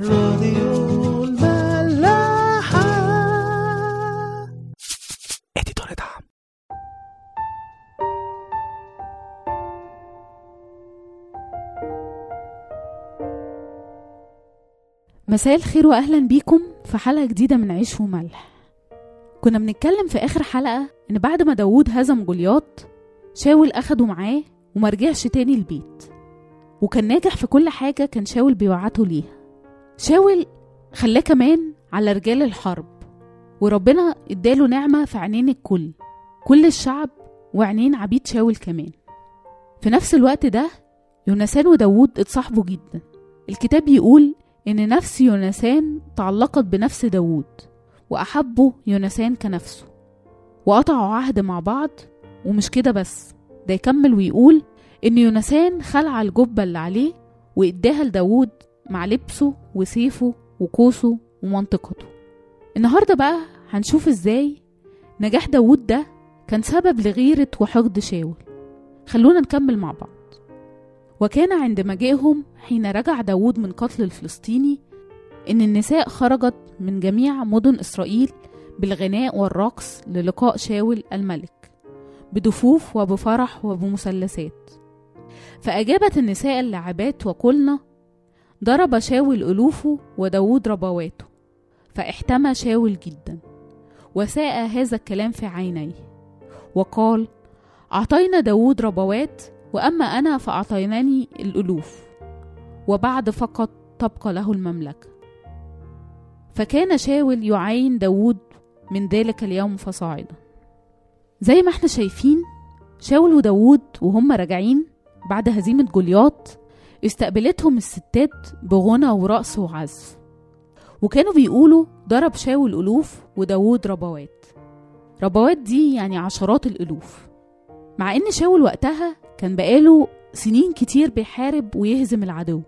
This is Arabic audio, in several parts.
راديو الملاحة. اديتور دعم. مساء الخير واهلا بيكم في حلقة جديدة من عيش وملح. كنا بنتكلم في آخر حلقة إن بعد ما داوود هزم جولياط شاول أخده معاه ومرجعش تاني البيت. وكان ناجح في كل حاجة كان شاول بيوعته ليها. شاول خلاه كمان على رجال الحرب وربنا اداله نعمة في عينين الكل كل الشعب وعينين عبيد شاول كمان. في نفس الوقت ده يونسان وداوود اتصاحبوا جدا. الكتاب يقول إن نفس يونسان تعلقت بنفس داوود وأحبه يونسان كنفسه وقطعوا عهد مع بعض ومش كده بس ده يكمل ويقول إن يونسان خلع الجبة اللي عليه وإداها لداوود مع لبسه وسيفه وقوسه ومنطقته. النهاردة بقى هنشوف إزاي نجاح داوود ده كان سبب لغيرة وحقد شاول. خلونا نكمل مع بعض. وكان عند مجيئهم حين رجع داود من قتل الفلسطيني إن النساء خرجت من جميع مدن إسرائيل بالغناء والرقص للقاء شاول الملك بدفوف وبفرح وبمثلثات. فأجابت النساء اللاعبات وقلنا ضرب شاول ألوفه وداود ربواته فاحتمى شاول جدا وساء هذا الكلام في عينيه وقال أعطينا داود ربوات وأما أنا فأعطيناني الألوف وبعد فقط تبقى له المملكة. فكان شاول يعين داود من ذلك اليوم فصاعدا. زي ما إحنا شايفين شاول وداود وهم راجعين بعد هزيمة جولياط استقبلتهم الستات بغنى ورقص وعزف. وكانوا بيقولوا ضرب شاول ألوف وداود ربوات. ربوات دي يعني عشرات الألوف. مع إن شاول وقتها كان بقاله سنين كتير بيحارب ويهزم العدو.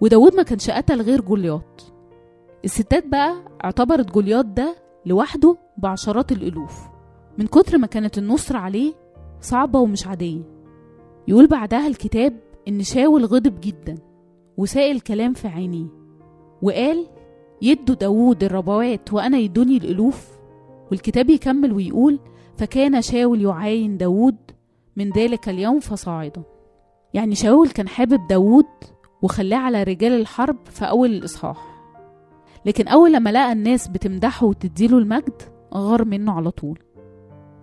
وداود ما كانش قتل غير جولياط. الستات بقى اعتبرت جولياط ده لوحده بعشرات الألوف. من كتر ما كانت النصرة عليه صعبة ومش عادية. يقول بعدها الكتاب إن شاول غضب جدا وساء الكلام في عينيه وقال يدوا داوود الربوات وأنا يدوني الألوف والكتاب يكمل ويقول فكان شاول يعاين داوود من ذلك اليوم فصاعدا يعني شاول كان حابب داوود وخلاه على رجال الحرب في أول الإصحاح. لكن أول لما لقى الناس بتمدحه وتديله المجد غار منه على طول.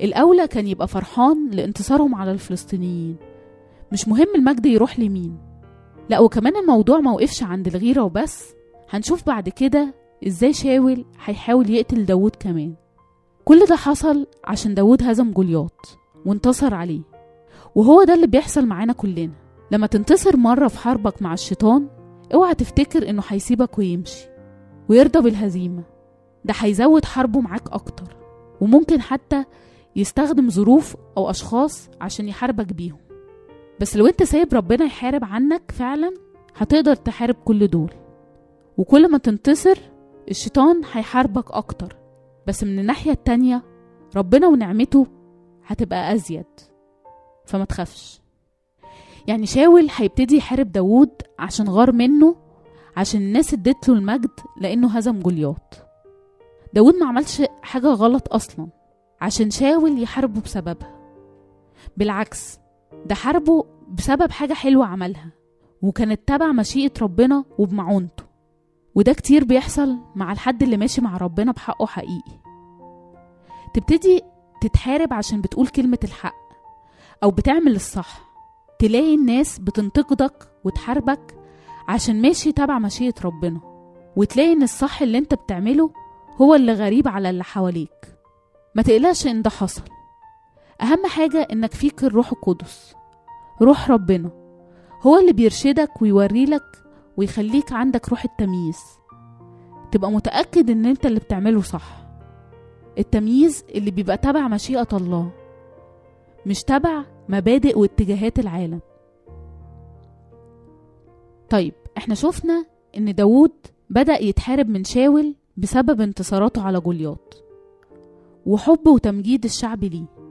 الأولى كان يبقى فرحان لانتصارهم على الفلسطينيين. مش مهم المجد يروح لمين. لا وكمان الموضوع ما وقفش عند الغيرة وبس. هنشوف بعد كده إزاي شاول هيحاول يقتل داوود كمان. كل ده حصل عشان داوود هزم جولياط وانتصر عليه. وهو ده اللي بيحصل معانا كلنا. لما تنتصر مرة في حربك مع الشيطان اوعى تفتكر إنه هيسيبك ويمشي ويرضى بالهزيمة. ده هيزود حربه معاك أكتر وممكن حتى يستخدم ظروف أو أشخاص عشان يحاربك بيهم. بس لو انت سايب ربنا يحارب عنك فعلا هتقدر تحارب كل دول. وكل ما تنتصر الشيطان هيحاربك أكتر. بس من الناحية التانية ربنا ونعمته هتبقى أزيد. فما تخافش. يعني شاول هيبتدي يحارب داوود عشان غار منه عشان الناس ادت له المجد لأنه هزم جولياط. داوود ما عملش حاجة غلط أصلا عشان شاول يحاربه بسببها. بالعكس ده حاربه بسبب حاجة حلوة عملها وكانت تبع مشيئة ربنا وبمعونته. وده كتير بيحصل مع الحد اللي ماشي مع ربنا بحقه حقيقي. تبتدي تتحارب عشان بتقول كلمة الحق أو بتعمل الصح. تلاقي الناس بتنتقدك وتحاربك عشان ماشي تبع مشيئة ربنا. وتلاقي إن الصح اللي أنت بتعمله هو اللي غريب على اللي حواليك. ما تقلقش إن ده حصل. أهم حاجة إنك فيك الروح القدس. روح ربنا. هو اللي بيرشدك ويوريلك ويخليك عندك روح التمييز. تبقى متأكد إن أنت اللي بتعمله صح. التمييز اللي بيبقى تبع مشيئة الله مش تبع مبادئ واتجاهات العالم. طيب إحنا شفنا إن داوود بدأ يتحارب من شاول بسبب انتصاراته على جولياط. وحب وتمجيد الشعب ليه.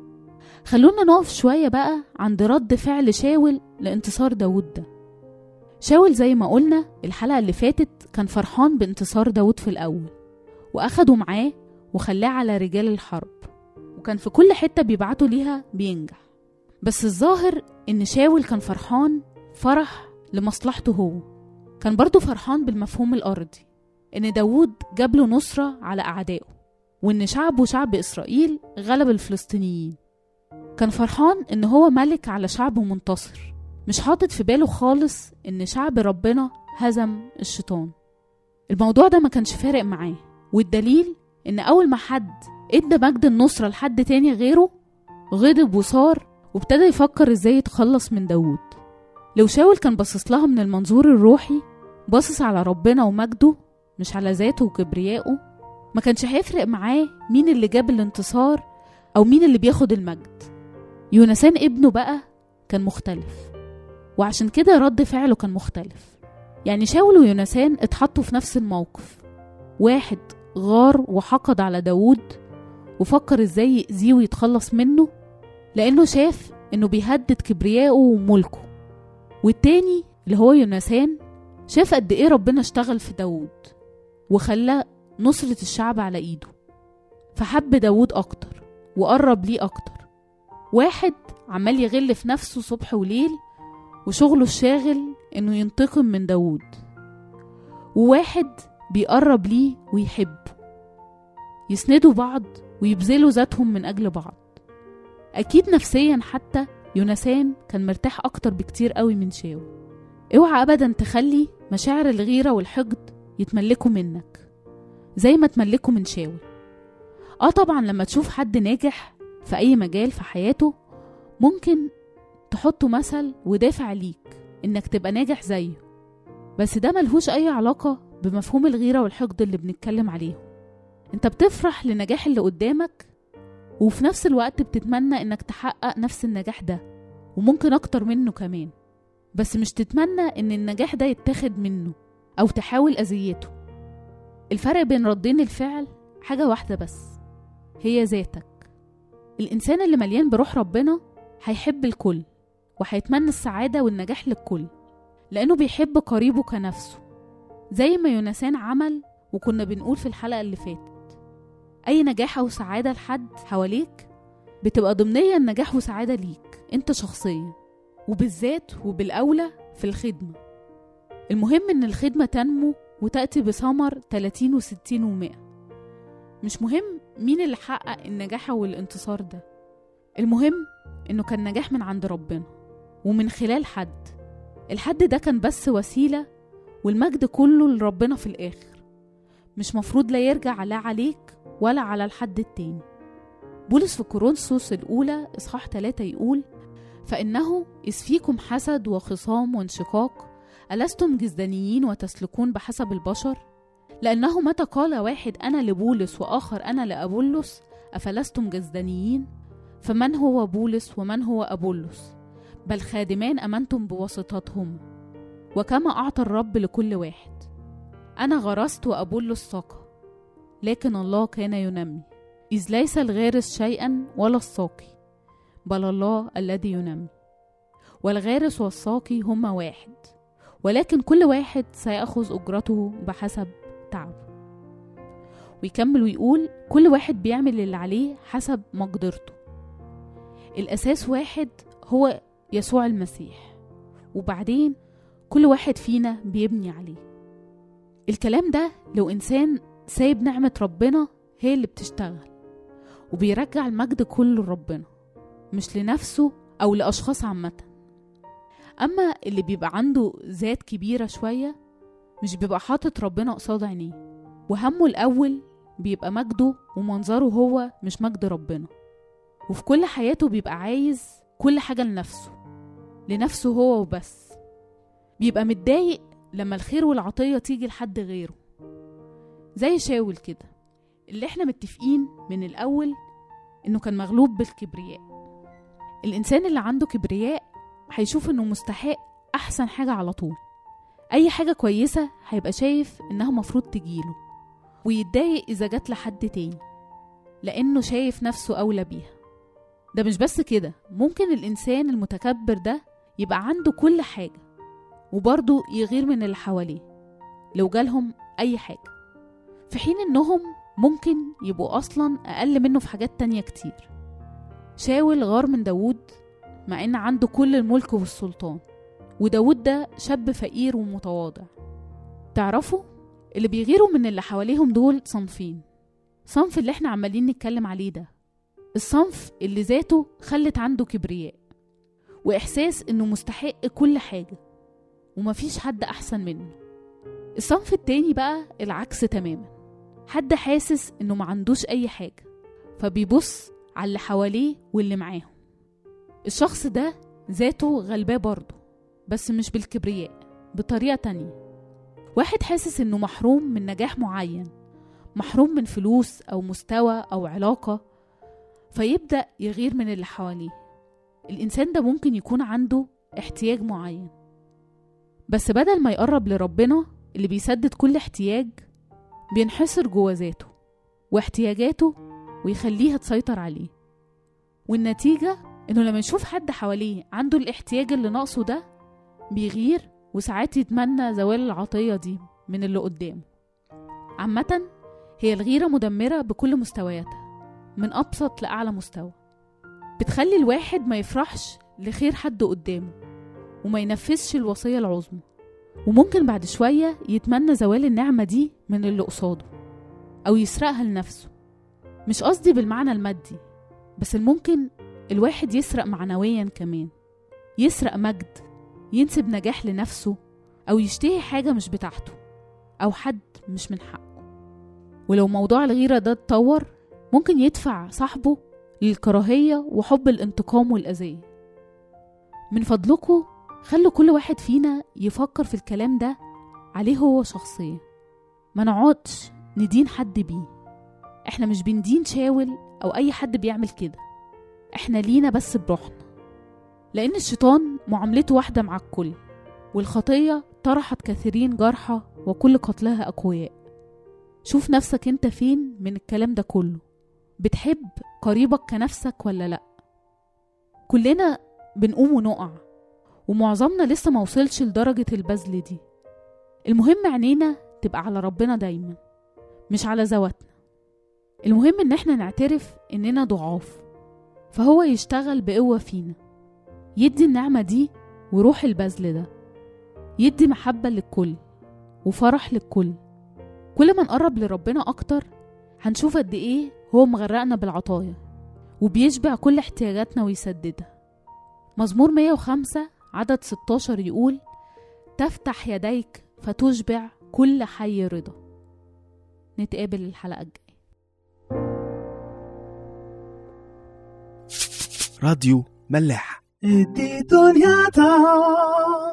خلونا نقف شوية بقى عند رد فعل شاول لانتصار داود ده. شاول زي ما قلنا الحلقة اللي فاتت كان فرحان بانتصار داود في الأول وأخده معاه وخلاه على رجال الحرب وكان في كل حتة بيبعته ليها بينجح. بس الظاهر إن شاول كان فرحان فرح لمصلحته هو. كان برضه فرحان بالمفهوم الأرضي إن داود جاب له نصرة على أعدائه وإن شعبه شعب إسرائيل غلب الفلسطينيين. كان فرحان إن هو ملك على شعب منتصر. مش حاطط في باله خالص إن شعب ربنا هزم الشيطان. الموضوع ده ما كانش فارق معاه. والدليل إن أول ما حد ادى مجد النصرة لحد تاني غيره غضب وصار وابتدى يفكر إزاي يتخلص من داوود. لو شاول كان باصص لها من المنظور الروحي باصص على ربنا ومجده مش على ذاته وكبريائه ما كانش هيفرق معاه مين اللي جاب الانتصار أو مين اللي بياخد المجد. يونسان ابنه بقى كان مختلف وعشان كده رد فعله كان مختلف. يعني شاول ويونسان اتحطوا في نفس الموقف. واحد غار وحقد على داوود وفكر إزاي يأذيه ويتخلص منه لأنه شاف إنه بيهدد كبريائه وملكه. والتاني اللي هو يونسان شاف قد إيه ربنا اشتغل في داوود وخلى نصرة الشعب على إيده فحب داوود أكتر وقرب ليه أكتر. واحد عمال يغل في نفسه صبح وليل وشغله الشاغل إنه ينتقم من داوود. وواحد بيقرب ليه ويحبه. يسندوا بعض ويبذلوا ذاتهم من أجل بعض. أكيد نفسيا حتى يونسان كان مرتاح أكتر بكتير قوي من شاول أوعى أبدا تخلي مشاعر الغيرة والحقد يتملكوا منك زي ما تملكوا من شاول آه طبعا لما تشوف حد ناجح في أي مجال في حياته ممكن تحطه مثل ودافع ليك إنك تبقى ناجح زيه. بس ده ملهوش أي علاقة بمفهوم الغيرة والحقد اللي بنتكلم عليهم أنت بتفرح لنجاح اللي قدامك وفي نفس الوقت بتتمنى إنك تحقق نفس النجاح ده وممكن أكتر منه كمان. بس مش تتمنى إن النجاح ده يتاخد منه أو تحاول أذيته. الفرق بين ردين الفعل حاجة واحدة بس هي ذاتك. الإنسان اللي مليان بروح ربنا هيحب الكل وهيتمنى السعادة والنجاح للكل لأنه بيحب قريبه كنفسه زي ما يونسان عمل وكنا بنقول في الحلقة اللي فاتت. أي نجاح أو سعادة لحد حواليك بتبقى ضمنيا نجاح وسعادة ليك أنت شخصيا وبالذات وبالأولى في الخدمة. المهم إن الخدمة تنمو وتأتي بثمر 30 و60 و100 مش مهم مين اللي حقق النجاح أو الانتصار ده؟ المهم إنه كان نجاح من عند ربنا ومن خلال حد. الحد ده كان بس وسيلة والمجد كله لربنا في الآخر. مش مفروض لا يرجع لا عليك ولا على الحد التاني. بولس في كورنثوس الأولى إصحاح 3 يقول فإنه إذ فيكم حسد وخصام وانشقاق ألستم جزدانيين وتسلكون بحسب البشر؟ لأنه متى قال واحد أنا لبولس وآخر أنا لأبولس؟ أفلستم جزدانيين؟ فمن هو بولس ومن هو أبولس؟ بل خادمان أمنتم بواسطتهم. وكما أعطى الرب لكل واحد. أنا غرست وأبولس ساقى لكن الله كان ينمي. إذ ليس الغارس شيئا ولا الساقي بل الله الذي ينمي. والغارس والساقي هما واحد ولكن كل واحد سيأخذ أجرته بحسب تعبه ويكمل ويقول كل واحد بيعمل اللي عليه حسب مقدرته. الأساس واحد هو يسوع المسيح. وبعدين كل واحد فينا بيبني عليه. الكلام ده لو إنسان سايب نعمة ربنا هي اللي بتشتغل. وبيرجع المجد كله لربنا مش لنفسه أو لأشخاص عامة. أما اللي بيبقى عنده ذات كبيرة شوية مش بيبقى حاطط ربنا قصاد عينيه. وهمه الأول بيبقى مجده ومنظره هو مش مجد ربنا. وفي كل حياته بيبقى عايز كل حاجة لنفسه لنفسه هو وبس. بيبقى متضايق لما الخير والعطية تيجي لحد غيره. زي شاول كده اللي إحنا متفقين من الأول إنه كان مغلوب بالكبرياء. الإنسان اللي عنده كبرياء هيشوف إنه مستحق أحسن حاجة على طول. أي حاجة كويسة هيبقى شايف إنها مفروض تجيله ويتضايق إذا جات لحد تاني لأنه شايف نفسه أولى بيها. ده مش بس كده ممكن الإنسان المتكبر ده يبقى عنده كل حاجة وبرضه يغير من اللي حواليه لو جالهم أي حاجة في حين إنهم ممكن يبقوا أصلا أقل منه في حاجات تانية كتير. شاول غار من داوود مع إن عنده كل الملك والسلطان. وداود ده شاب فقير ومتواضع. تعرفوا اللي بيغيروا من اللي حواليهم دول صنفين. صنف اللي إحنا عمالين نتكلم عليه ده. الصنف اللي ذاته خلت عنده كبرياء. وإحساس إنه مستحق كل حاجة. ومفيش حد أحسن منه. الصنف التاني بقى العكس تماما. حد حاسس إنه معندوش أي حاجة. فبيبص على اللي حواليه واللي معاهم. الشخص ده ذاته غلباه برضه. بس مش بالكبرياء بطريقة تانية. واحد حاسس إنه محروم من نجاح معين محروم من فلوس أو مستوى أو علاقة فيبدأ يغير من اللي حواليه. الإنسان ده ممكن يكون عنده احتياج معين. بس بدل ما يقرب لربنا اللي بيسدد كل احتياج بينحصر جوا ذاته واحتياجاته ويخليها تسيطر عليه. والنتيجة إنه لما يشوف حد حواليه عنده الاحتياج اللي ناقصه ده بيغير وساعات يتمنى زوال العطية دي من اللي قدامه. عامة هي الغيرة مدمرة بكل مستوياتها من أبسط لأعلى مستوى. بتخلي الواحد ما يفرحش لخير حد قدامه وما ينفذش الوصية العظمى. وممكن بعد شوية يتمنى زوال النعمة دي من اللي قصاده أو يسرقها لنفسه. مش قصدي بالمعنى المادي بس الممكن الواحد يسرق معنويا كمان. يسرق مجد ينسب نجاح لنفسه أو يشتهي حاجة مش بتاعته أو حد مش من حقه. ولو موضوع الغيرة ده اتطور ممكن يدفع صاحبه للكراهية وحب الانتقام والأذية. من فضلكم خلوا كل واحد فينا يفكر في الكلام ده عليه هو شخصيا. ما نقعدش ندين حد بيه. إحنا مش بندين شاول أو أي حد بيعمل كده. إحنا لينا بس بروحنا. لأن الشيطان معاملته واحدة مع الكل والخطية طرحت كثيرين جرحى وكل قتلها أقوياء. شوف نفسك أنت فين من الكلام ده كله. بتحب قريبك كنفسك ولا لأ؟ كلنا بنقوم ونقع ومعظمنا لسه ما وصلش لدرجة البذل دي. المهم عينينا تبقى على ربنا دايما مش على ذواتنا. المهم إن إحنا نعترف إننا ضعاف فهو يشتغل بقوة فينا. يدي النعمة دي وروح البذل ده. يدي محبة للكل وفرح للكل. كل ما نقرب لربنا أكتر هنشوف قد إيه هو مغرقنا بالعطايا وبيشبع كل احتياجاتنا ويسددها. مزمور 105 عدد 16 يقول تفتح يديك فتشبع كل حي رضا. نتقابل الحلقة الجاية. راديو ملاح. Edito Niata.